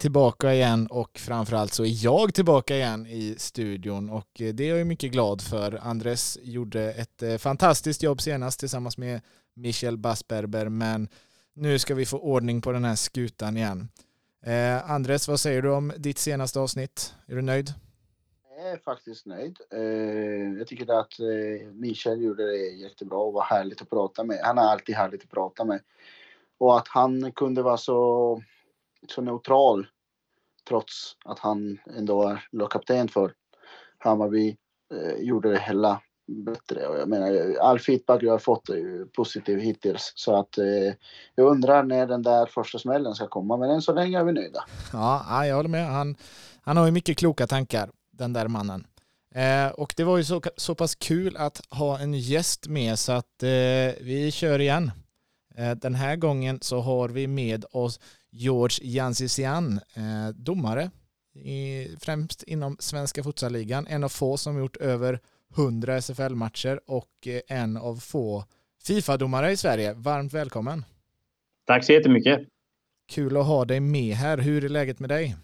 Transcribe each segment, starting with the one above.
tillbaka igen och framförallt så är jag tillbaka igen i studion och eh, det är jag mycket glad för. Andres gjorde ett eh, fantastiskt jobb senast tillsammans med Michel Basperber men nu ska vi få ordning på den här skutan igen. Eh, Andres, vad säger du om ditt senaste avsnitt? Är du nöjd? Jag är faktiskt nöjd. Eh, jag tycker att eh, Michel gjorde det jättebra och var härligt att prata med. Han är alltid härligt att prata med. Och att han kunde vara så, så neutral trots att han ändå är lagkapten för Hammarby eh, gjorde det hela bättre. Och jag menar, all feedback jag har fått är ju positiv hittills. Så att eh, jag undrar när den där första smällen ska komma. Men än så länge är vi nöjda. Ja, jag håller med. Han, han har ju mycket kloka tankar, den där mannen. Eh, och det var ju så, så pass kul att ha en gäst med så att eh, vi kör igen. Eh, den här gången så har vi med oss George Jansisian, eh, domare i, främst inom svenska futsalligan. En av få som gjort över 100 SFL-matcher och eh, en av få Fifa-domare i Sverige. Varmt välkommen! Tack så jättemycket! Kul att ha dig med här. Hur är läget med dig?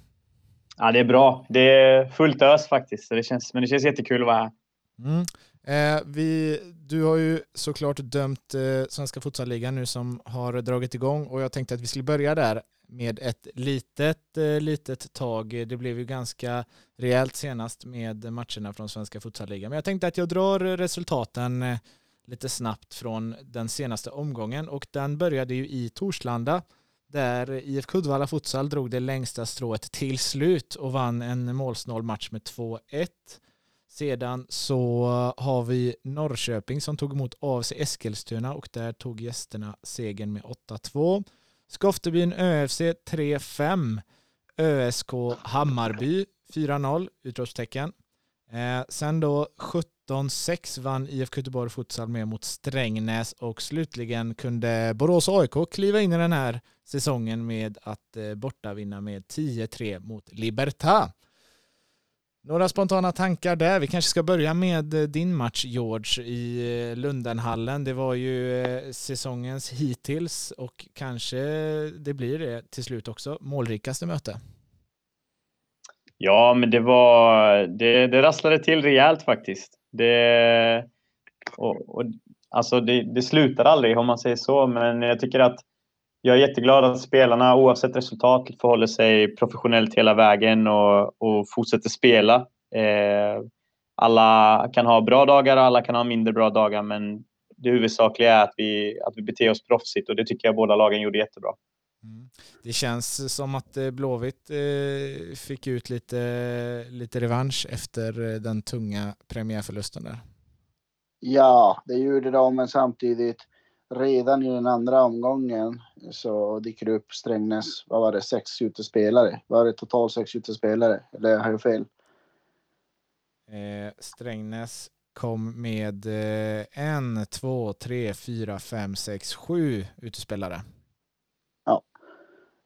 Ja, det är bra. Det är fullt ös faktiskt, så det känns, men det känns jättekul att vara här. Mm. Eh, vi, du har ju såklart dömt eh, Svenska Futsalligan nu som har dragit igång och jag tänkte att vi skulle börja där med ett litet, eh, litet tag. Det blev ju ganska rejält senast med matcherna från Svenska Futsalligan. Men jag tänkte att jag drar resultaten eh, lite snabbt från den senaste omgången och den började ju i Torslanda där IFK Uddevalla Futsal drog det längsta strået till slut och vann en målsnål match med 2-1. Sedan så har vi Norrköping som tog emot AFC Eskilstuna och där tog gästerna segern med 8-2. Skoftebyn ÖFC 3-5. ÖSK Hammarby 4-0, utropstecken. Eh, sen då 17-6 vann IFK Göteborg Futsal med mot Strängnäs och slutligen kunde Borås AIK kliva in i den här säsongen med att eh, bortavinna med 10-3 mot Libertad. Några spontana tankar där. Vi kanske ska börja med eh, din match George i eh, Lundenhallen. Det var ju eh, säsongens hittills och kanske det blir det till slut också. Målrikaste möte. Ja, men det var... Det, det rasslade till rejält faktiskt. Det, och, och, alltså det, det slutar aldrig om man säger så, men jag tycker att jag är jätteglad att spelarna oavsett resultat förhåller sig professionellt hela vägen och, och fortsätter spela. Eh, alla kan ha bra dagar och alla kan ha mindre bra dagar men det huvudsakliga är att vi, att vi beter oss proffsigt och det tycker jag båda lagen gjorde jättebra. Mm. Det känns som att eh, Blåvitt eh, fick ut lite, lite revansch efter eh, den tunga premiärförlusten där. Ja, det gjorde de, men samtidigt redan i den andra omgången så dyker det upp Strängnäs, vad var det, sex utespelare? Var det totalt sex utespelare? Eller har jag fel? Eh, Strängnäs kom med eh, en, två, tre, fyra, fem, sex, sju utespelare.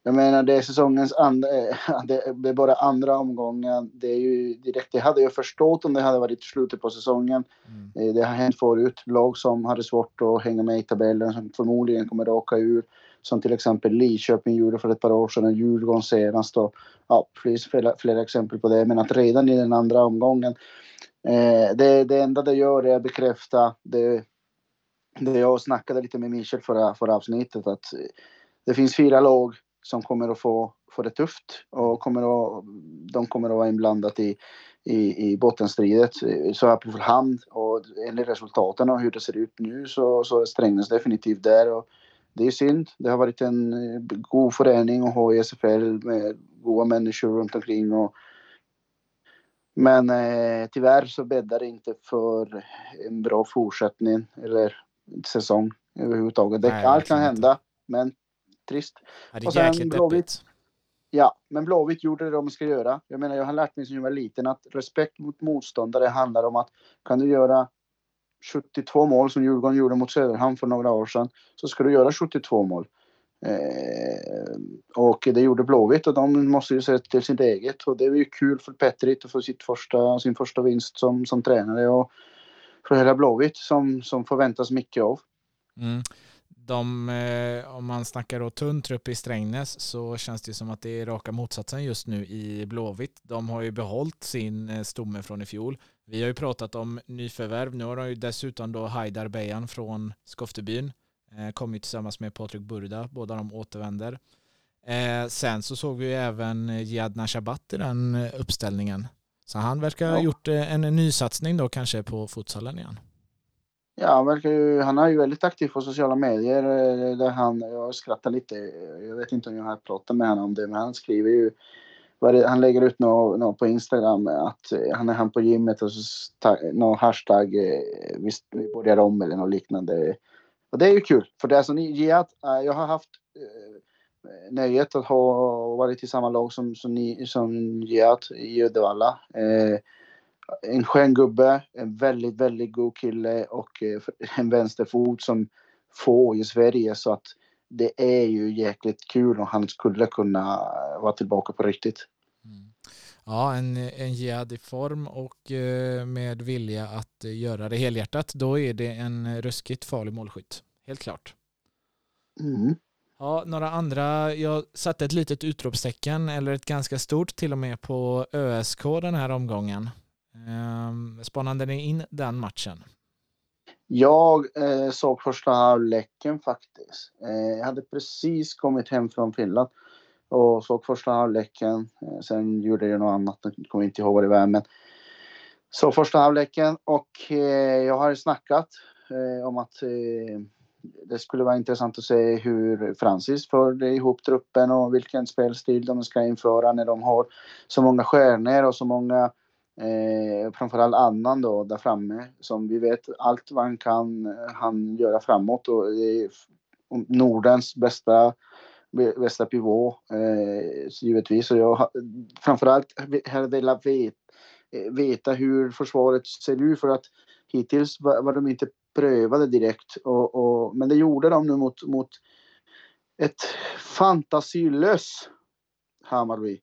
Jag menar det är säsongens andra, det är bara andra omgången. Det är ju direkt, det hade jag förstått om det hade varit slutet på säsongen. Mm. Eh, det har hänt förut. Lag som hade svårt att hänga med i tabellen som förmodligen kommer att åka ur. Som till exempel Lidköping gjorde för ett par år sedan, Djurgården senast och ja, finns flera, flera exempel på det. Men att redan i den andra omgången. Eh, det, det enda det gör är att bekräfta det, det jag snackade lite med Michel förra, förra avsnittet att det finns fyra lag som kommer att få, få det tufft och kommer att, de kommer att vara inblandade i, i, i bottenstridet. Så här på hand och enligt resultaten och hur det ser ut nu så, så är Strängnäs definitivt där. Och det är synd. Det har varit en god förening att ha i SFL med goda människor runt omkring. Och, men eh, tyvärr så bäddar det inte för en bra fortsättning eller säsong överhuvudtaget. Det, allt kan hända, men trist. Ja, det är och sen Blåvitt. Ja, men Blåvitt gjorde det de ska göra. Jag menar, jag har lärt mig sedan jag var liten att respekt mot motståndare handlar om att kan du göra 72 mål som Djurgården gjorde mot Söderhamn för några år sedan så ska du göra 72 mål. Eh, och det gjorde Blåvitt och de måste ju se till sitt eget och det är ju kul för Petrit att få sitt första, sin första vinst som, som tränare och för hela Blåvitt som, som förväntas mycket av. Mm de, eh, om man snackar då tunn trupp i Strängnäs så känns det som att det är raka motsatsen just nu i Blåvitt. De har ju behållit sin eh, stomme från i fjol. Vi har ju pratat om nyförvärv. Nu har de ju dessutom då Haidar Bejan från Skoftebyn eh, kommit tillsammans med Patrik Burda. Båda de återvänder. Sen så såg vi ju även Jihad Nashabat i den uppställningen. Så han verkar ha gjort en nysatsning då kanske på futsalen igen. Ja, han, verkar ju, han är ju väldigt aktiv på sociala medier. Eh, där han, jag skrattar lite. Jag vet inte om jag har pratat med honom om det, men han skriver ju han lägger ut något, något på Instagram att eh, han är han på gymmet och så någon hashtag eh, vi börjar om eller något liknande. Och det är ju kul för det är som ni att eh, jag har haft nöjet att ha varit i samma lag som, som, ni, som Giat i Uddevalla. Eh, en skön gubbe, en väldigt, väldigt god kille och eh, en vänsterfot som få i Sverige så att det är ju jäkligt kul om han skulle kunna vara tillbaka på riktigt. Mm. Ja, en, en Jihad form och eh, med vilja att göra det helhjärtat, då är det en ruskigt farlig målskytt. Helt klart. Mm. Ja, några andra. Jag satte ett litet utropstecken eller ett ganska stort till och med på ÖSK den här omgången. Ehm, Spanade ni in den matchen? Jag eh, såg första halvleken faktiskt. Eh, jag hade precis kommit hem från Finland och såg första halvleken. Eh, sen gjorde jag något annat, jag kommer inte ihåg vad det var. Men så första halvleken och eh, jag har snackat eh, om att eh, det skulle vara intressant att se hur Francis förde ihop truppen och vilken spelstil de ska införa när de har så många stjärnor och så många Eh, framförallt Annan då där framme som vi vet allt vad han kan eh, han göra framåt och det är Nordens bästa bästa pivot eh, givetvis. Och jag framförallt här velat vet, eh, veta hur försvaret ser ut för att hittills var, var de inte prövade direkt. Och, och, men det gjorde de nu mot, mot ett fantasilöst Hammarby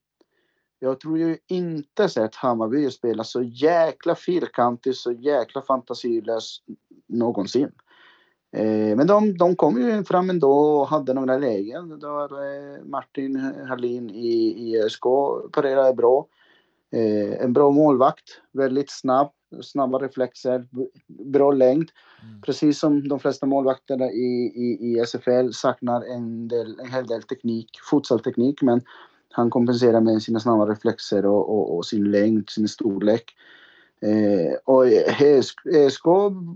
jag tror ju inte sett Hammarby spela så jäkla fyrkantigt, så jäkla fantasilöst någonsin. Eh, men de, de kom ju fram ändå och hade några lägen. Då eh, Martin Hallin i, i ÖSK parerade bra. Eh, en bra målvakt, väldigt snabb, snabba reflexer, bra längd. Mm. Precis som de flesta målvakterna i, i, i SFL saknar en, del, en hel del teknik, futsalteknik, men han kompenserar med sina snabba reflexer och, och, och sin längd, sin storlek. Eh, och ESK,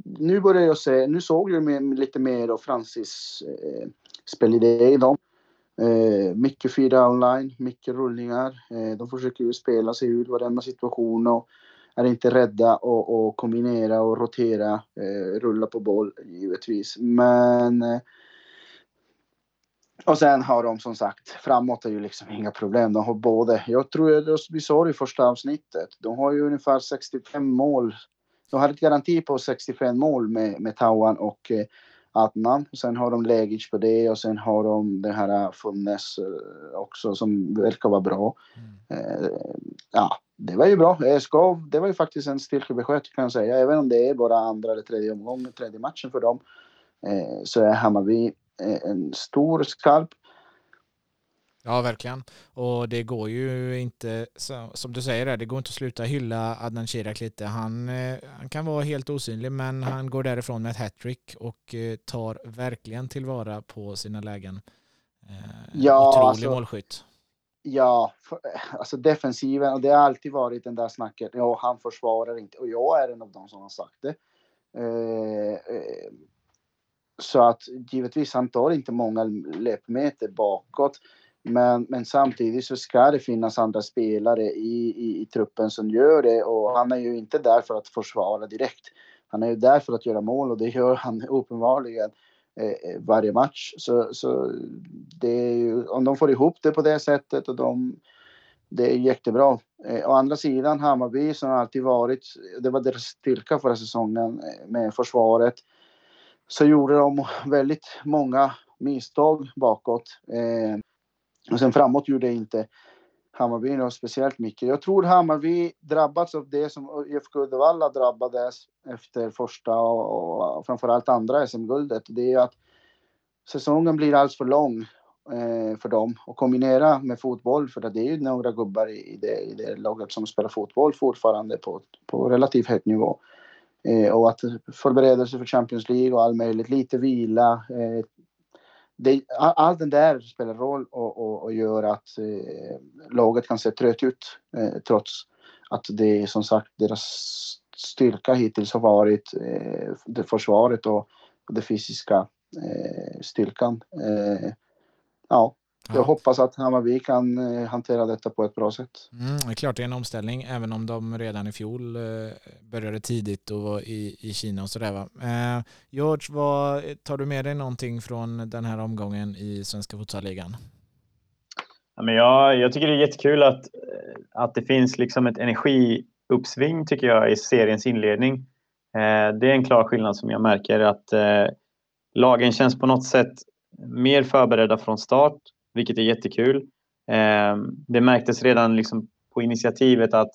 nu börjar jag se, nu såg jag med, lite mer av Francis eh, spelidé i dem. Eh, mycket fyra online, mycket rullningar. Eh, de försöker ju spela sig ur varenda situation och är inte rädda att kombinera och rotera, eh, rulla på boll givetvis. Men eh, och sen har de som sagt, framåt är ju liksom inga problem. De har både, jag tror vi sa det i första avsnittet, de har ju ungefär 65 mål. De har ett garanti på 65 mål med, med Tawan och eh, Adnan. Sen har de Legic på det och sen har de den här Funnes eh, också som verkar vara bra. Mm. Eh, ja, det var ju bra. Ska, det var ju faktiskt en styrkebesked kan jag säga. Även om det är bara andra eller tredje omgången, tredje matchen för dem. Eh, så är Hammarby Eh, en stor skarp. Ja, verkligen. Och det går ju inte, som du säger, det går inte att sluta hylla Adnan Shirak lite. Han, eh, han kan vara helt osynlig, men han går därifrån med ett hattrick och eh, tar verkligen tillvara på sina lägen. Ja, Otrolig alltså, målskytt. Ja, för, alltså defensiven, och det har alltid varit den där snacket, ja, han försvarar inte. Och jag är en av dem som har sagt det. Eh, så att givetvis, han tar inte många löpmeter bakåt. Men, men samtidigt så ska det finnas andra spelare i, i, i, truppen som gör det och han är ju inte där för att försvara direkt. Han är ju där för att göra mål och det gör han uppenbarligen eh, eh, varje match. Så, så det är ju, om de får ihop det på det sättet och de, det är jättebra. Eh, å andra sidan Hammarby som alltid varit, det var deras styrka förra säsongen eh, med försvaret så gjorde de väldigt många misstag bakåt. Eh, och sen framåt gjorde inte Hammarby något speciellt mycket. Jag tror Hammarby drabbats av det som IFK Uddevalla drabbades efter första och, och framförallt andra SM-guldet. Det är att säsongen blir alls för lång eh, för dem och kombinera med fotboll för det är ju några gubbar i det, i det laget som spelar fotboll fortfarande på, på relativt hög nivå. Eh, och att förbereda sig för Champions League och allt möjligt, lite vila. Eh, det, allt det där spelar roll och, och, och gör att eh, laget kan se trött ut eh, trots att det som sagt deras styrka hittills har varit eh, det försvaret och den fysiska eh, styrkan. Eh, ja, jag ja. hoppas att Hammarby kan eh, hantera detta på ett bra sätt. Mm, det är klart det är en omställning, även om de redan i fjol eh, började tidigt och var i, i Kina och sådär. Eh, George, vad, tar du med dig någonting från den här omgången i Svenska Futsalligan? Ja, men jag, jag tycker det är jättekul att, att det finns liksom ett energiuppsving tycker jag i seriens inledning. Eh, det är en klar skillnad som jag märker att eh, lagen känns på något sätt mer förberedda från start vilket är jättekul. Ehm, det märktes redan liksom på initiativet att,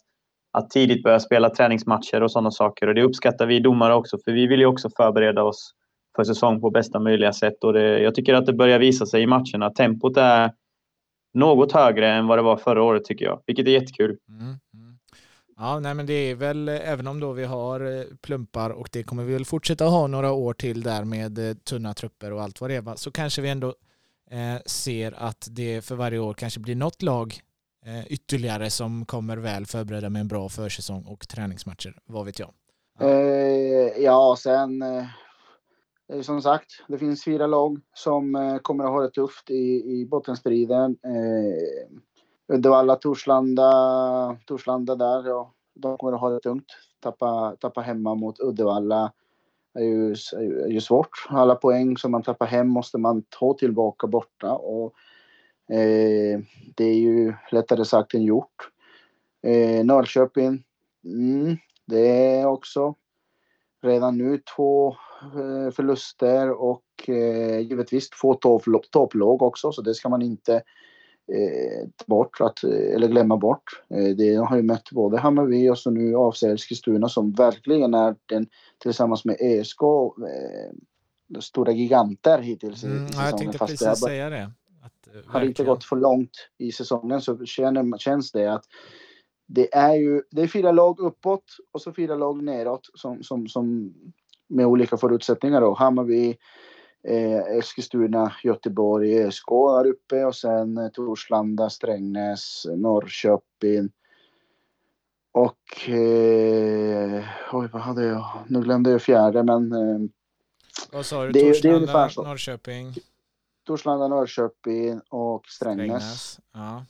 att tidigt börja spela träningsmatcher och sådana saker och det uppskattar vi domare också för vi vill ju också förbereda oss för säsong på bästa möjliga sätt och det, jag tycker att det börjar visa sig i matcherna. Tempot är något högre än vad det var förra året tycker jag, vilket är jättekul. Mm. mm. Ja, nej men det är väl, även om då vi har eh, plumpar och det kommer vi väl fortsätta ha några år till där med eh, tunna trupper och allt vad det är, så kanske vi ändå Eh, ser att det för varje år kanske blir något lag eh, ytterligare som kommer väl förberedda med en bra försäsong och träningsmatcher. Vad vet jag? Eh, ja, sen som sagt, det finns fyra lag som kommer att ha det tufft i, i bottenstriden. Uddevalla, Torslanda, Torslanda där, ja, de kommer att ha det tungt. Tappa, tappa hemma mot Uddevalla är ju, är ju svårt. Alla poäng som man tappar hem måste man ta tillbaka borta och eh, det är ju lättare sagt än gjort. Eh, Norrköping, mm, det är också redan nu två eh, förluster och eh, givetvis två topplag också så det ska man inte eh, bort, att, eller glömma bort. Eh, det har ju mött både Hammarby och så nu AFC Eskilstuna som verkligen är den tillsammans med ÖSK eh, stora giganter hittills mm, i säsongen. Jag tänkte Fast precis det säga det. Att, eh, har inte gått för långt i säsongen så känner, känns det att det är ju det är fyra lag uppåt och så fyra lag neråt som, som, som med olika förutsättningar då. Hammarby, eh, Eskilstuna, Göteborg, ÖSK här uppe och sen eh, Torslanda, Strängnäs, Norrköping. Och eh, oj, vad hade jag? Nu glömde jag fjärde, men. Eh, vad sa du? Det, Torslanda, det är ungefär så. Norrköping. Torslanda, Norrköping och Strängnäs. Strängnäs. Ja.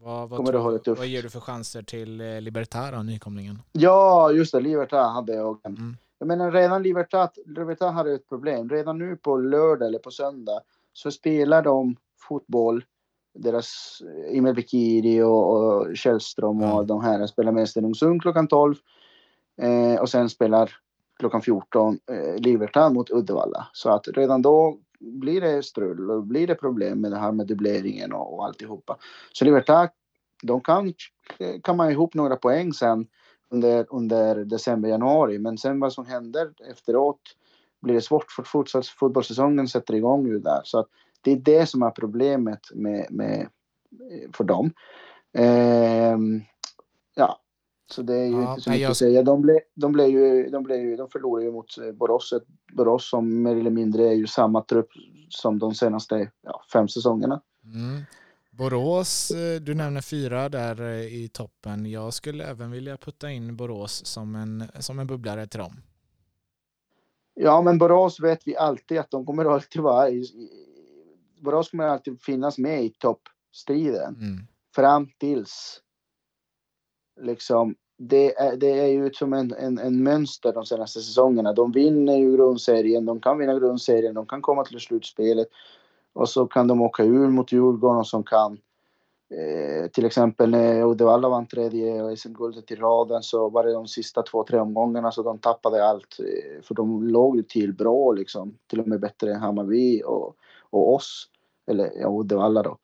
Vad, vad, tror, vad ger du för chanser till eh, Libertar, nykomlingen? Ja, just det. Libertar hade jag. Mm. Jag menar redan Libertad, Libertad hade ett problem. Redan nu på lördag eller på söndag så spelar de fotboll. Deras eh, Emil Bikiri och, och Källström och mm. de här spelar med Stenungsund klockan 12. Eh, och sen spelar klockan 14 eh, Libertad mot Uddevalla. Så att redan då blir det strul och blir det problem med det här med dubbleringen och, och alltihopa. Så Libertad, de kan kamma ihop några poäng sen under, under december, januari. Men sen vad som händer efteråt blir det svårt för fortsatt fotbollssäsongen sätter igång ju där. Så att det är det som är problemet med, med för dem. Eh, ja, så det är ju ja, inte så mycket jag... att säga. De, ble, de, ble ju, de, ble ju, de förlorade ju mot Borås. Borås som mer eller mindre är ju samma trupp som de senaste ja, fem säsongerna. Mm. Borås, eh, du nämner fyra där eh, i toppen. Jag skulle även vilja putta in Borås som en, som en bubblare till dem. Ja, men Borås vet vi alltid att de kommer alltid vara i, Borås kommer alltid finnas med i toppstriden. Mm. Fram tills liksom det är, det är ju som en, en, en mönster de senaste säsongerna. De vinner ju grundserien, de kan vinna grundserien, de kan komma till slutspelet och så kan de åka ur mot Djurgården och som kan eh, till exempel när Uddevalla vann tredje SM-guldet i raden så var det de sista två, tre omgångarna så de tappade allt. Eh, för de låg ju till bra liksom. Till och med bättre än Hammarby och, och oss. Eller ja, Uddevalla då.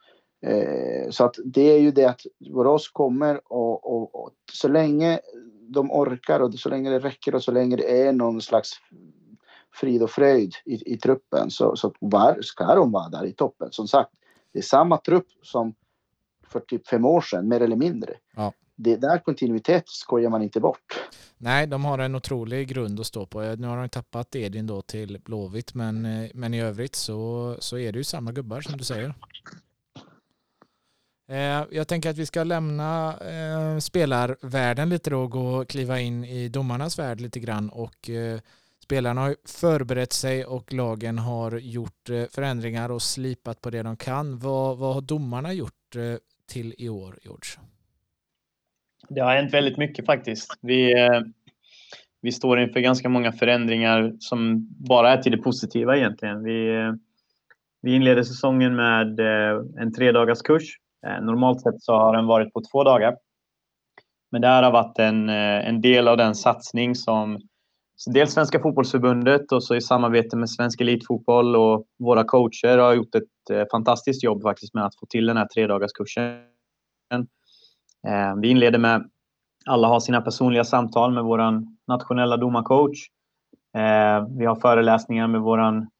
Eh, så att det är ju det att Borås kommer och, och, och, så länge de orkar och så länge det räcker och så länge det är någon slags frid och fröjd i, i truppen så, så var, ska de vara där i toppen. Som sagt, det är samma trupp som för typ fem år sedan, mer eller mindre. Ja. Det där kontinuitet skojar man inte bort. Nej, de har en otrolig grund att stå på. Nu har de tappat Edin då till Blåvitt, men, eh, men i övrigt så, så är det ju samma gubbar som du säger. Eh, jag tänker att vi ska lämna eh, spelarvärlden lite då och gå och kliva in i domarnas värld lite grann och spelarna har förberett sig och lagen har gjort eh, förändringar och slipat på det de kan. Vad, vad har domarna gjort eh, till i år, George? Det har hänt väldigt mycket faktiskt. Vi, eh, vi står inför ganska många förändringar som bara är till det positiva egentligen. Vi, vi inleder säsongen med en tre dagars kurs. Normalt sett så har den varit på två dagar. Men det här har varit en, en del av den satsning som dels Svenska fotbollsförbundet och så i samarbete med Svensk Elitfotboll och våra coacher har gjort ett eh, fantastiskt jobb faktiskt med att få till den här tredagarskursen. Eh, vi inleder med alla har sina personliga samtal med vår nationella domarcoach. Eh, vi har föreläsningar med vår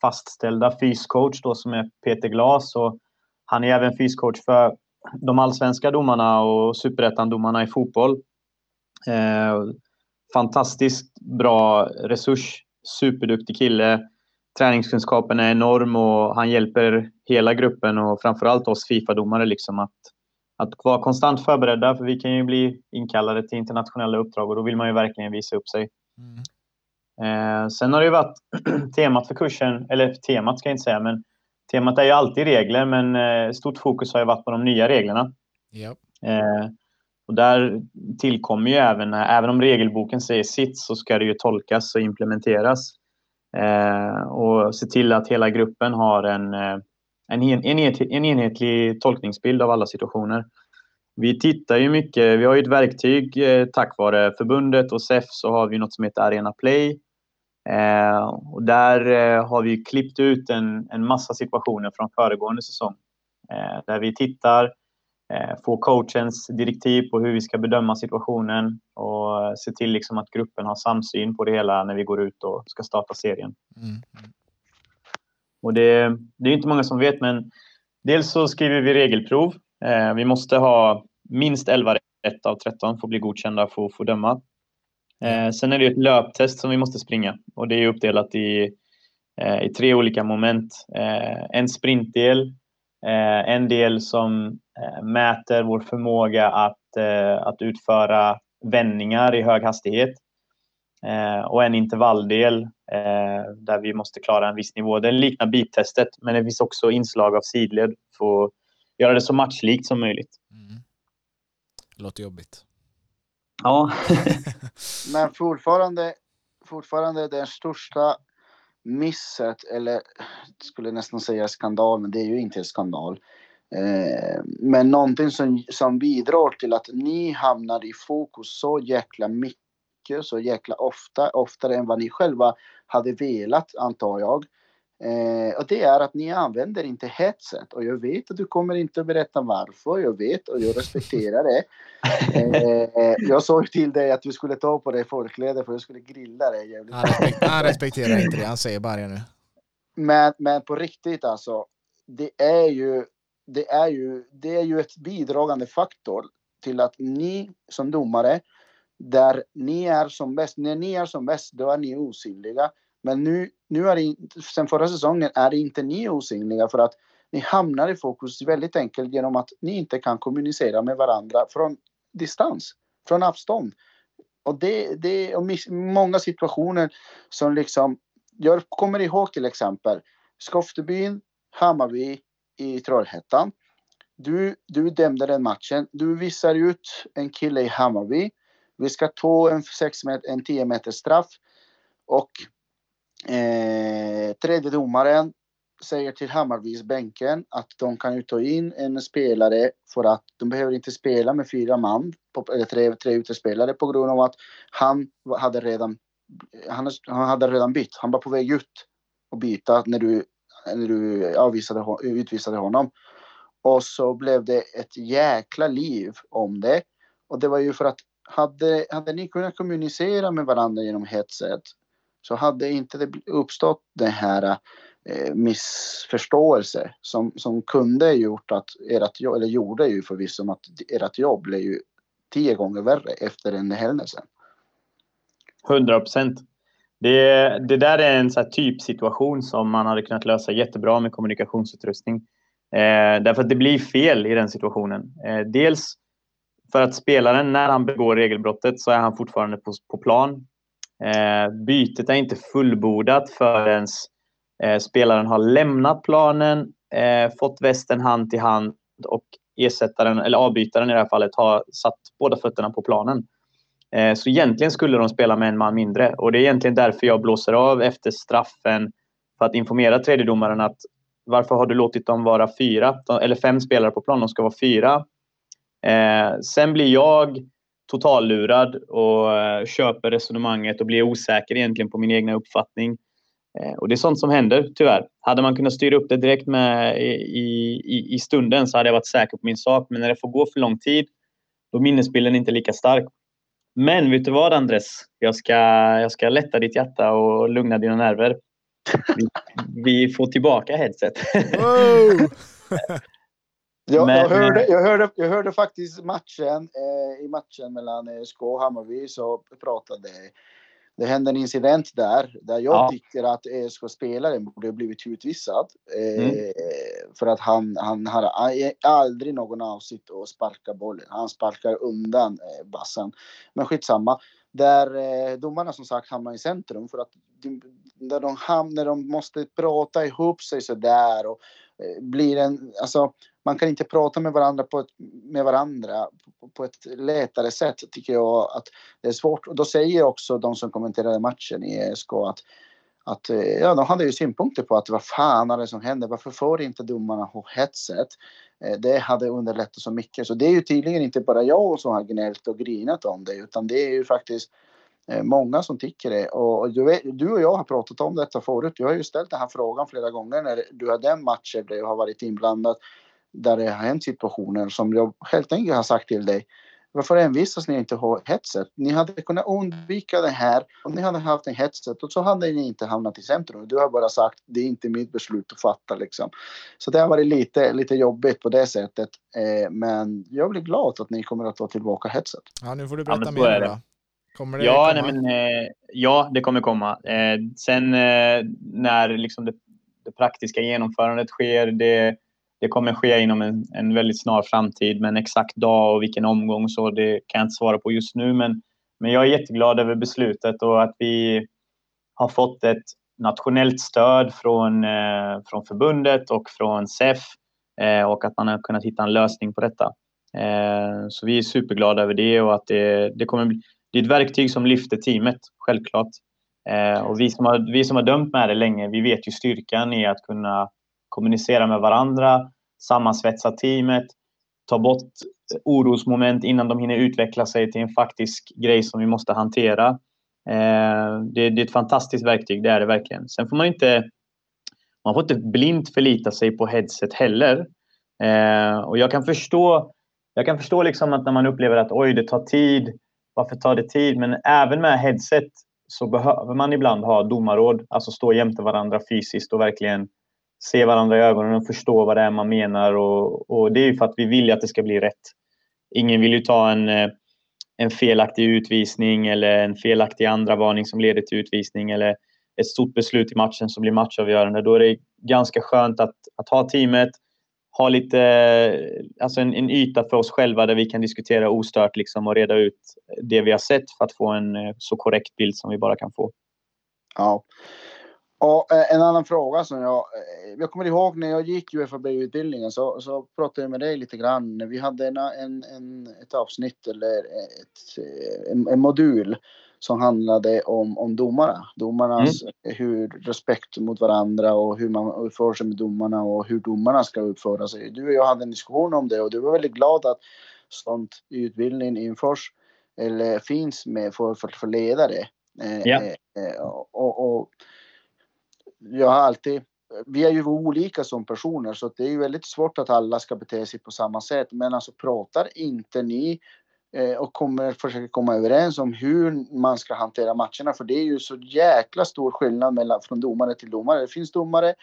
fastställda fyscoach då, som är Peter Glas. Och han är även fyscoach för de allsvenska domarna och superettan-domarna i fotboll. Fantastiskt bra resurs, superduktig kille. Träningskunskapen är enorm och han hjälper hela gruppen och framförallt oss Fifa-domare liksom att att vara konstant förberedda, för vi kan ju bli inkallade till internationella uppdrag och då vill man ju verkligen visa upp sig. Mm. Eh, sen har det ju varit temat för kursen, eller temat ska jag inte säga, men temat är ju alltid regler, men eh, stort fokus har ju varit på de nya reglerna. Yep. Eh, och där tillkommer ju även, även om regelboken säger sitt, så ska det ju tolkas och implementeras. Eh, och se till att hela gruppen har en eh, en, en, en enhetlig tolkningsbild av alla situationer. Vi tittar ju mycket, vi har ju ett verktyg eh, tack vare förbundet och SEF så har vi något som heter Arena Play. Eh, och där eh, har vi klippt ut en, en massa situationer från föregående säsong. Eh, där vi tittar, eh, får coachens direktiv på hur vi ska bedöma situationen och se till liksom att gruppen har samsyn på det hela när vi går ut och ska starta serien. Mm. Och det, det är inte många som vet, men dels så skriver vi regelprov. Eh, vi måste ha minst 11 rätt av 13 för att bli godkända för att få döma. Eh, sen är det ett löptest som vi måste springa och det är uppdelat i, i tre olika moment. En sprintdel, en del som mäter vår förmåga att, att utföra vändningar i hög hastighet och en intervalldel eh, där vi måste klara en viss nivå. Det liknar beat-testet, men det finns också inslag av sidled för att göra det så matchlikt som möjligt. Mm. Låter jobbigt. Ja. men fortfarande, fortfarande det största misset, eller skulle nästan säga skandal, men det är ju inte en skandal. Eh, men någonting som, som bidrar till att ni hamnar i fokus så jäkla mycket så jäkla ofta, oftare än vad ni själva hade velat antar jag. Eh, och det är att ni använder inte headset och jag vet att du kommer inte att berätta varför, jag vet och jag respekterar det. Eh, jag sa ju till dig att du skulle ta på dig folkkläder för jag skulle grilla dig. Han, respekt, han respekterar inte det, han säger bara det nu. Men, men på riktigt alltså, det är ju det är ju, det är ju ett bidragande faktor till att ni som domare där ni är som bäst. När ni är som bäst, då är ni osynliga. Men nu, nu är det, sen förra säsongen är inte ni osynliga för att ni hamnar i fokus väldigt enkelt genom att ni inte kan kommunicera med varandra från distans, från avstånd. Och det, det är många situationer som liksom, jag kommer ihåg till exempel Skoftebyn, Hammarby i Trollhättan. Du, du dömde den matchen. Du visar ut en kille i Hammarby vi ska ta en, sex meter, en 10 straff och eh, tredje domaren säger till Hammarbys bänken att de kan ju ta in en spelare för att de behöver inte spela med fyra man, på, eller tre, tre utespelare på grund av att han hade redan han, han hade redan bytt. Han var på väg ut och byta när du, när du avvisade, utvisade honom. Och så blev det ett jäkla liv om det. Och det var ju för att hade, hade ni kunnat kommunicera med varandra genom headset så hade inte det uppstått den här eh, missförståelse som, som kunde gjort att ert jobb, eller gjorde ju förvisso att ert jobb blev ju tio gånger värre efter den händelsen. 100 procent. Det, det där är en så typsituation som man hade kunnat lösa jättebra med kommunikationsutrustning. Eh, därför att det blir fel i den situationen. Eh, dels för att spelaren, när han begår regelbrottet, så är han fortfarande på, på plan. Eh, bytet är inte fullbordat förrän eh, spelaren har lämnat planen, eh, fått västen hand till hand och ersättaren, eller avbytaren i det här fallet, har satt båda fötterna på planen. Eh, så egentligen skulle de spela med en man mindre och det är egentligen därför jag blåser av efter straffen för att informera tredjedomaren att varför har du låtit dem vara fyra eller fem spelare på plan? De ska vara fyra. Eh, sen blir jag totallurad och eh, köper resonemanget och blir osäker egentligen på min egna uppfattning. Och det är sånt som händer, tyvärr. Hade man kunnat styra upp det direkt med i, i, i stunden så hade jag varit säker på min sak. Men när det får gå för lång tid, då är minnesbilden inte lika stark. Men vet du vad Andres? Jag ska, jag ska lätta ditt hjärta och lugna dina nerver. Vi, vi får tillbaka headset. Wow. jag, Men, jag, hörde, jag, hörde, jag hörde faktiskt matchen, eh, i matchen mellan eh, SK och Hammarby så pratade det hände en incident där, där jag ja. tycker att ESK-spelaren borde ha blivit utvisad. Eh, mm. För att han, han hade aldrig någon avsikt att sparka bollen. Han sparkar undan eh, bassen. Men skitsamma. Där eh, domarna som sagt hamnar i centrum för att de, där de, ham, när de måste prata ihop sig så där och eh, blir en, alltså man kan inte prata med varandra på ett, med varandra på, ett lättare sätt tycker jag att det är svårt. Och då säger också de som kommenterade matchen i ESK att att eh, ja, de hade ju synpunkter på att vad fan är det som händer? Varför får inte domarna ha headset? Eh, det hade underlättat så mycket. Så det är ju tydligen inte bara jag som har gnällt och grinat om det utan det är ju faktiskt många som tycker det. Och du, vet, du och jag har pratat om detta förut. Du har ju ställt den här frågan flera gånger när du har den matchen där jag har varit inblandad där det har hänt situationer som jag helt enkelt har sagt till dig. Varför envisas ni inte ha headset? Ni hade kunnat undvika det här om ni hade haft en headset och så hade ni inte hamnat i centrum. Du har bara sagt det är inte mitt beslut att fatta liksom. Så det har varit lite, lite jobbigt på det sättet. Eh, men jag blir glad att ni kommer att ta tillbaka headset. Ja, nu får du berätta ja, mer. Kommer det ja, komma? Nej, men, eh, ja, det kommer komma. Eh, sen eh, när liksom det, det praktiska genomförandet sker, det det kommer ske inom en, en väldigt snar framtid, men exakt dag och vilken omgång så det kan jag inte svara på just nu. Men, men jag är jätteglad över beslutet och att vi har fått ett nationellt stöd från, eh, från förbundet och från SEF eh, och att man har kunnat hitta en lösning på detta. Eh, så vi är superglada över det och att det, det kommer bli, det är ett verktyg som lyfter teamet, självklart. Eh, och vi som, har, vi som har dömt med det länge, vi vet ju styrkan i att kunna kommunicera med varandra, sammansvetsa teamet, ta bort orosmoment innan de hinner utveckla sig till en faktisk grej som vi måste hantera. Eh, det, det är ett fantastiskt verktyg, det är det verkligen. Sen får man inte man får inte blint förlita sig på headset heller. Eh, och jag kan förstå, jag kan förstå liksom att när man upplever att oj, det tar tid. Varför tar det tid? Men även med headset så behöver man ibland ha domarråd, alltså stå jämte varandra fysiskt och verkligen se varandra i ögonen och förstå vad det är man menar. Och, och det är ju för att vi vill att det ska bli rätt. Ingen vill ju ta en, eh, en felaktig utvisning eller en felaktig andra varning som leder till utvisning eller ett stort beslut i matchen som blir matchavgörande. Då är det ganska skönt att, att ha teamet, ha lite, alltså en, en yta för oss själva där vi kan diskutera ostört liksom och reda ut det vi har sett för att få en eh, så korrekt bild som vi bara kan få. Ja, och eh, en annan fråga som jag... Eh, jag kommer ihåg när jag gick UFAB-utbildningen så, så pratade jag med dig lite grann. Vi hade en, en, en ett avsnitt eller ett, en, en, modul som handlade om, om domarna. Domarnas mm. hur respekt mot varandra och hur man uppför sig med domarna och hur domarna ska uppföra sig. Du och jag hade en diskussion om det och du var väldigt glad att sånt i utbildningen införs eller finns med för, för, för ledare. Ja. och, och jag har alltid, vi är ju olika som personer så det är ju väldigt svårt att alla ska bete sig på samma sätt. Men alltså pratar inte ni eh, Eh, och kommer försöka komma överens om hur man ska hantera matcherna. För det är ju så jäkla stor skillnad mellan, från domare till domare. Det finns domare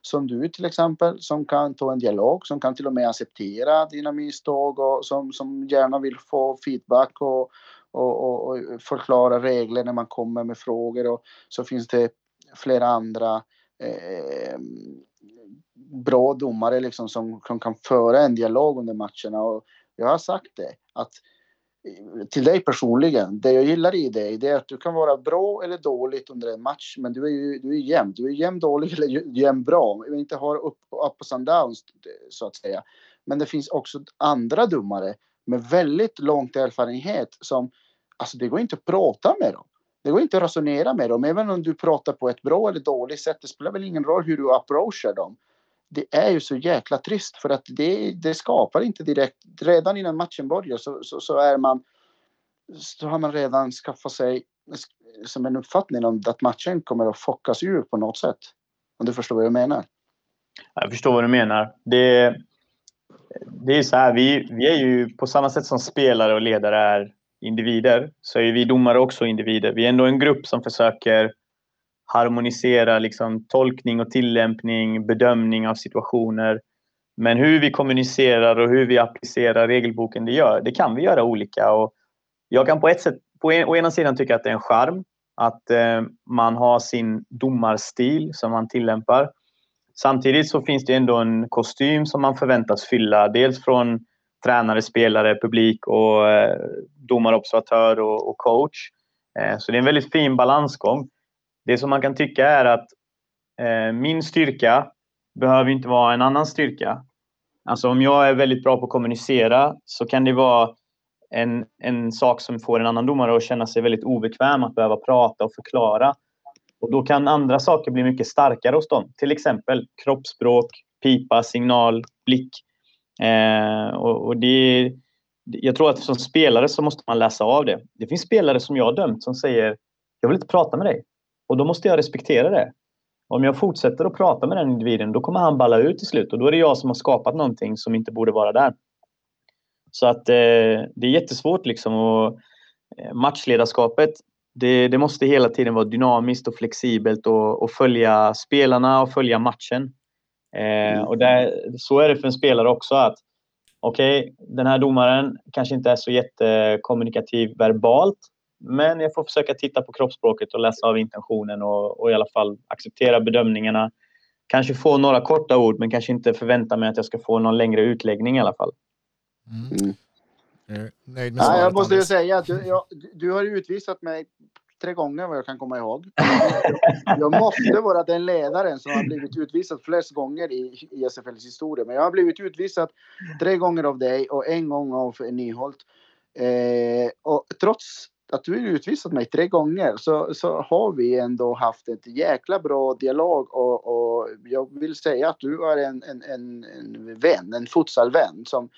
som du till exempel, som kan ta en dialog, som kan till och med acceptera dina misstag och som, som gärna vill få feedback och, och, och, och förklara regler när man kommer med frågor. Och så finns det flera andra eh, bra domare liksom som, som kan föra en dialog under matcherna. Och jag har sagt det, att till dig personligen, det jag gillar i dig det är att du kan vara bra eller dåligt under en match, men du är ju du är jämn. Du är jämn dålig eller jämn bra. Du inte har upp, ups and downs så att säga. Men det finns också andra domare med väldigt lång erfarenhet som, alltså det går inte att prata med dem. Det går inte att resonera med dem, även om du pratar på ett bra eller dåligt sätt. Det spelar väl ingen roll hur du approachar dem. Det är ju så jäkla trist för att det, det skapar inte direkt, redan innan matchen börjar så, så, så, är man, så har man redan skaffat sig som en uppfattning om att matchen kommer att fockas ur på något sätt. Om du förstår vad jag menar? Jag förstår vad du menar. Det, det är så här, vi, vi är ju på samma sätt som spelare och ledare är individer så är vi domare också individer. Vi är ändå en grupp som försöker harmonisera liksom, tolkning och tillämpning, bedömning av situationer. Men hur vi kommunicerar och hur vi applicerar regelboken det gör, det kan vi göra olika. Och jag kan på ett sätt, på en, å ena sidan tycka att det är en charm att eh, man har sin domarstil som man tillämpar. Samtidigt så finns det ändå en kostym som man förväntas fylla. Dels från tränare, spelare, publik och eh, domarobservatör och, och coach. Eh, så det är en väldigt fin balansgång. Det som man kan tycka är att eh, min styrka behöver inte vara en annan styrka. Alltså om jag är väldigt bra på att kommunicera så kan det vara en, en sak som får en annan domare att känna sig väldigt obekväm att behöva prata och förklara. Och då kan andra saker bli mycket starkare hos dem. Till exempel kroppsspråk, pipa, signal, blick. Eh, och, och det, jag tror att som spelare så måste man läsa av det. Det finns spelare som jag har dömt som säger jag vill inte prata med dig. Och då måste jag respektera det. Om jag fortsätter att prata med den individen då kommer han balla ut till slut och då är det jag som har skapat någonting som inte borde vara där. Så att eh, det är jättesvårt liksom och eh, matchledarskapet det, det, måste hela tiden vara dynamiskt och flexibelt och, och följa spelarna och följa matchen. Eh, och där, så är det för en spelare också att okej, okay, den här domaren kanske inte är så jättekommunikativ verbalt men jag får försöka titta på kroppsspråket och läsa av intentionen och, och i alla fall acceptera bedömningarna. Kanske få några korta ord men kanske inte förvänta mig att jag ska få någon längre utläggning i alla fall. Mm. Mm. Nöjd med svaret, jag måste ju säga att du, jag, du har utvisat mig tre gånger vad jag kan komma ihåg. Jag måste vara den ledaren som har blivit utvisad flest gånger i, i SFLs historia. Men jag har blivit utvisad tre gånger av dig och en gång av Nyholt. Eh, och trots att du har utvisat mig tre gånger så, så har vi ändå haft ett jäkla bra dialog och, och jag vill säga att du är en, en, en, en vän, en futsalvän som,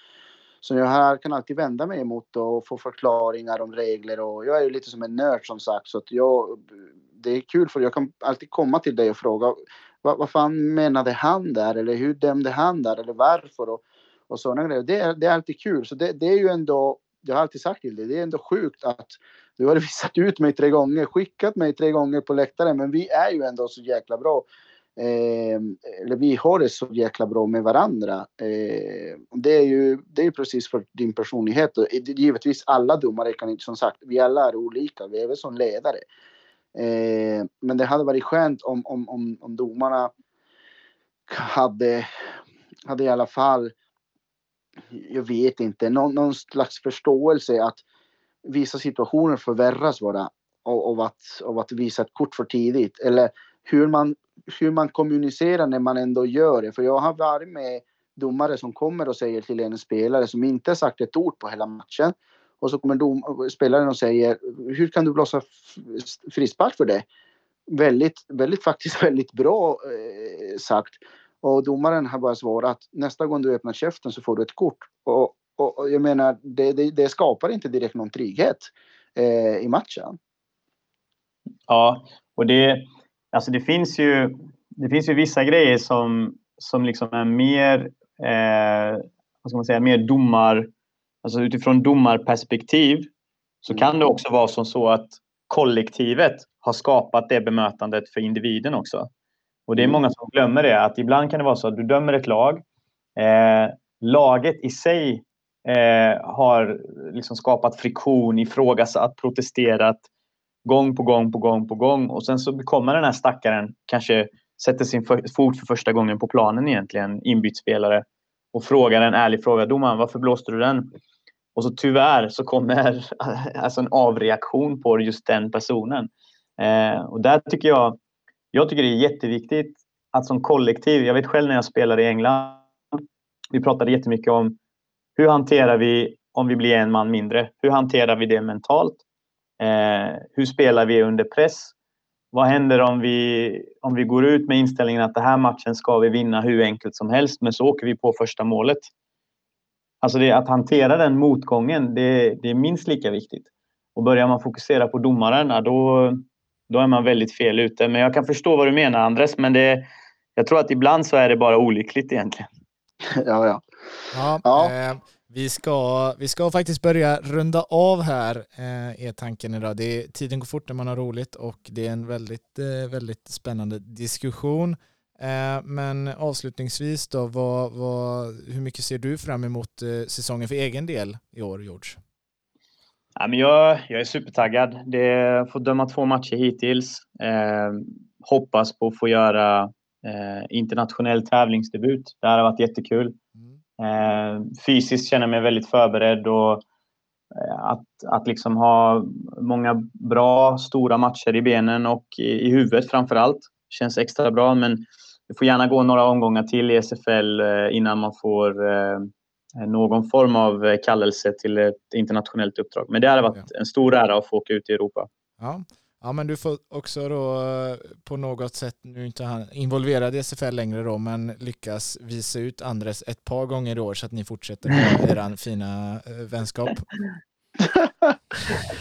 som jag här kan alltid vända mig emot och få förklaringar om regler och jag är ju lite som en nörd som sagt så att jag det är kul för jag kan alltid komma till dig och fråga vad, vad fan menade han där? Eller hur dömde han där? Eller varför? och, och sådana grejer. Det, det är alltid kul. Så det, det är ju ändå jag har alltid sagt till dig, det är ändå sjukt att du har visat ut mig tre gånger, skickat mig tre gånger på läktaren, men vi är ju ändå så jäkla bra. Eh, eller vi har det så jäkla bra med varandra. Eh, det är ju det är precis för din personlighet och givetvis alla domare kan inte som sagt, vi alla är olika, vi är väl som ledare. Eh, men det hade varit skönt om, om, om, om domarna hade, hade i alla fall, jag vet inte, någon, någon slags förståelse att vissa situationer förvärras bara av, att, av att visa ett kort för tidigt. Eller hur man, hur man kommunicerar när man ändå gör det. För jag har varit med domare som kommer och säger till en spelare som inte sagt ett ord på hela matchen. Och så kommer dom, spelaren och säger hur kan du blåsa frispark för det? Väldigt, väldigt faktiskt väldigt bra eh, sagt. Och domaren har bara svarat nästa gång du öppnar käften så får du ett kort. Och och, jag menar, det, det, det, skapar inte direkt någon trygghet eh, i matchen. Ja, och det, alltså det, finns ju, det finns ju vissa grejer som, som liksom är mer, eh, vad ska man säga, mer domar... alltså utifrån domarperspektiv så kan det mm. också vara som så att kollektivet har skapat det bemötandet för individen också. Och det är många som glömmer det, att ibland kan det vara så att du dömer ett lag. Eh, laget i sig eh, har liksom skapat friktion, ifrågasatt, protesterat gång på gång på gång på gång. Och sen så kommer den här stackaren, kanske sätter sin fot för första gången på planen egentligen, inbytt spelare och frågar en ärlig fråga. Domaren, varför blåste du den? Och så tyvärr så kommer alltså en avreaktion på just den personen. Eh, och där tycker jag, jag tycker det är jätteviktigt att som kollektiv, jag vet själv när jag spelade i England, vi pratade jättemycket om hur hanterar vi om vi blir en man mindre? Hur hanterar vi det mentalt? Eh, hur spelar vi under press? Vad händer om vi, om vi går ut med inställningen att den här matchen ska vi vinna hur enkelt som helst, men så åker vi på första målet? Alltså det, att hantera den motgången, det, det är minst lika viktigt. Och börjar man fokusera på domaren, då, då är man väldigt fel ute. Men jag kan förstå vad du menar Andres, men det, jag tror att ibland så är det bara olyckligt egentligen. Ja, ja. ja, ja. Eh, vi, ska, vi ska faktiskt börja runda av här, eh, är tanken idag. Det är, tiden går fort när man har roligt och det är en väldigt, eh, väldigt spännande diskussion. Eh, men avslutningsvis då, vad, vad, hur mycket ser du fram emot eh, säsongen för egen del i år, George? Ja, men jag, jag är supertaggad. Det får döma två matcher hittills. Eh, hoppas på att få göra eh, internationell tävlingsdebut. Det här har varit jättekul. Mm. Eh, fysiskt känner jag mig väldigt förberedd och eh, att, att liksom ha många bra, stora matcher i benen och i, i huvudet framför allt känns extra bra. Men det får gärna gå några omgångar till i SFL eh, innan man får eh, någon form av eh, kallelse till ett internationellt uppdrag. Men det har varit en stor ära att få åka ut i Europa. Ja. Ja, men du får också då på något sätt, nu inte han involverad i SFL längre då, men lyckas visa ut Andres ett par gånger i år så att ni fortsätter med er fina vänskap.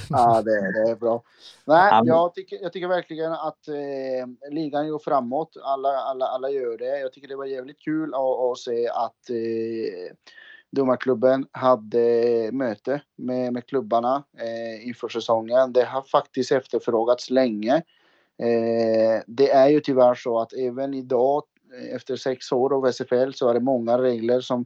ja, det, det, är bra. Nej, jag tycker, jag tycker verkligen att eh, ligan går framåt. Alla, alla, alla gör det. Jag tycker det var jävligt kul att, att se att eh, domarklubben hade möte med, med klubbarna eh, inför säsongen. Det har faktiskt efterfrågats länge. Eh, det är ju tyvärr så att även idag eh, efter sex år av SFL så är det många regler som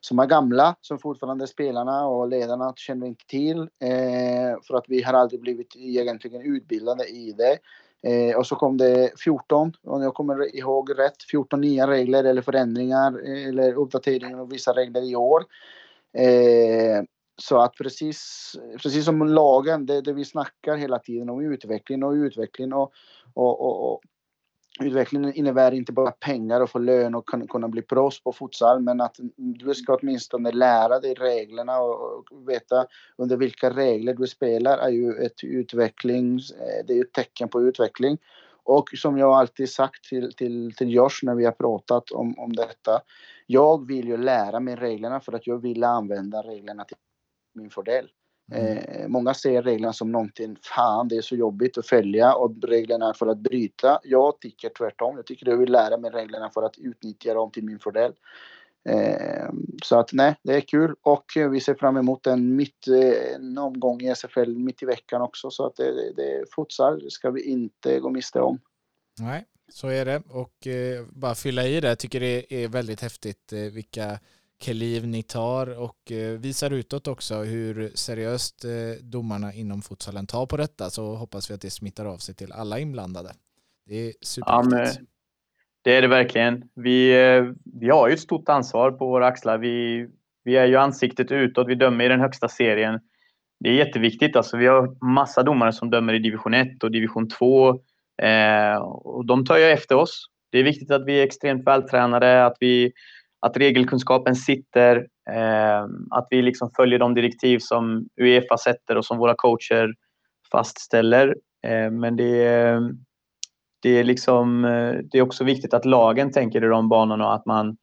som är gamla, som fortfarande spelarna och ledarna känner inte till. Eh, för att vi har aldrig blivit egentligen utbildade i det. Eh, och så kom det 14, om jag kommer ihåg rätt, 14 nya regler eller förändringar eller uppdateringar av vissa regler i år. Eh, så att precis, precis som lagen, det, det vi snackar hela tiden om utveckling och utveckling och, och, och, och Utvecklingen innebär inte bara pengar och få lön och kunna bli proffs på futsal men att du ska åtminstone lära dig reglerna och veta under vilka regler du spelar är ju ett utveckling, eh, det är ett tecken på utveckling. Och som jag alltid sagt till, till, till Josh när vi har pratat om, om detta. Jag vill ju lära mig reglerna för att jag vill använda reglerna till min fördel. Mm. Eh, många ser reglerna som någonting, fan det är så jobbigt att följa och reglerna för att bryta. Jag tycker tvärtom. Jag tycker jag vill lära mig reglerna för att utnyttja dem till min fördel. Eh, så att nej, det är kul och vi ser fram emot en, mitt, eh, en omgång i SFL mitt i veckan också. Så att det, det, futsal ska vi inte gå miste om. Nej, så är det och eh, bara fylla i det. Jag tycker det är väldigt häftigt eh, vilka kliv ni tar och eh, visar utåt också hur seriöst eh, domarna inom futsalen tar på detta så hoppas vi att det smittar av sig till alla inblandade. Det är superviktigt. Ja, det är det verkligen. Vi, eh, vi har ju ett stort ansvar på våra axlar. Vi, vi är ju ansiktet utåt. Vi dömer i den högsta serien. Det är jätteviktigt. Alltså, vi har massa domare som dömer i division 1 och division 2. Eh, och de tar ju efter oss. Det är viktigt att vi är extremt vältränade, att vi att regelkunskapen sitter, eh, att vi liksom följer de direktiv som Uefa sätter och som våra coacher fastställer. Eh, men det är, det, är liksom, eh, det är också viktigt att lagen tänker i de banorna och att man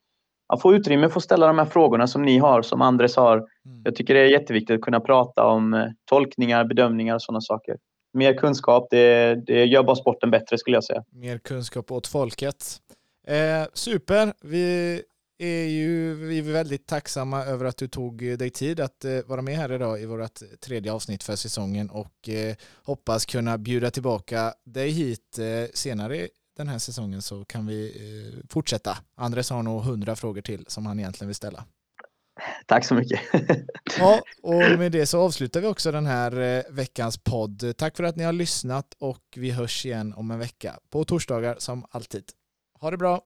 får utrymme för att ställa de här frågorna som ni har, som Andres har. Mm. Jag tycker det är jätteviktigt att kunna prata om tolkningar, bedömningar och sådana saker. Mer kunskap, det, det gör bara sporten bättre skulle jag säga. Mer kunskap åt folket. Eh, super. Vi är ju vi är väldigt tacksamma över att du tog dig tid att eh, vara med här idag i vårt tredje avsnitt för säsongen och eh, hoppas kunna bjuda tillbaka dig hit eh, senare den här säsongen så kan vi fortsätta. Andres har nog hundra frågor till som han egentligen vill ställa. Tack så mycket. ja, och med det så avslutar vi också den här veckans podd. Tack för att ni har lyssnat och vi hörs igen om en vecka på torsdagar som alltid. Ha det bra!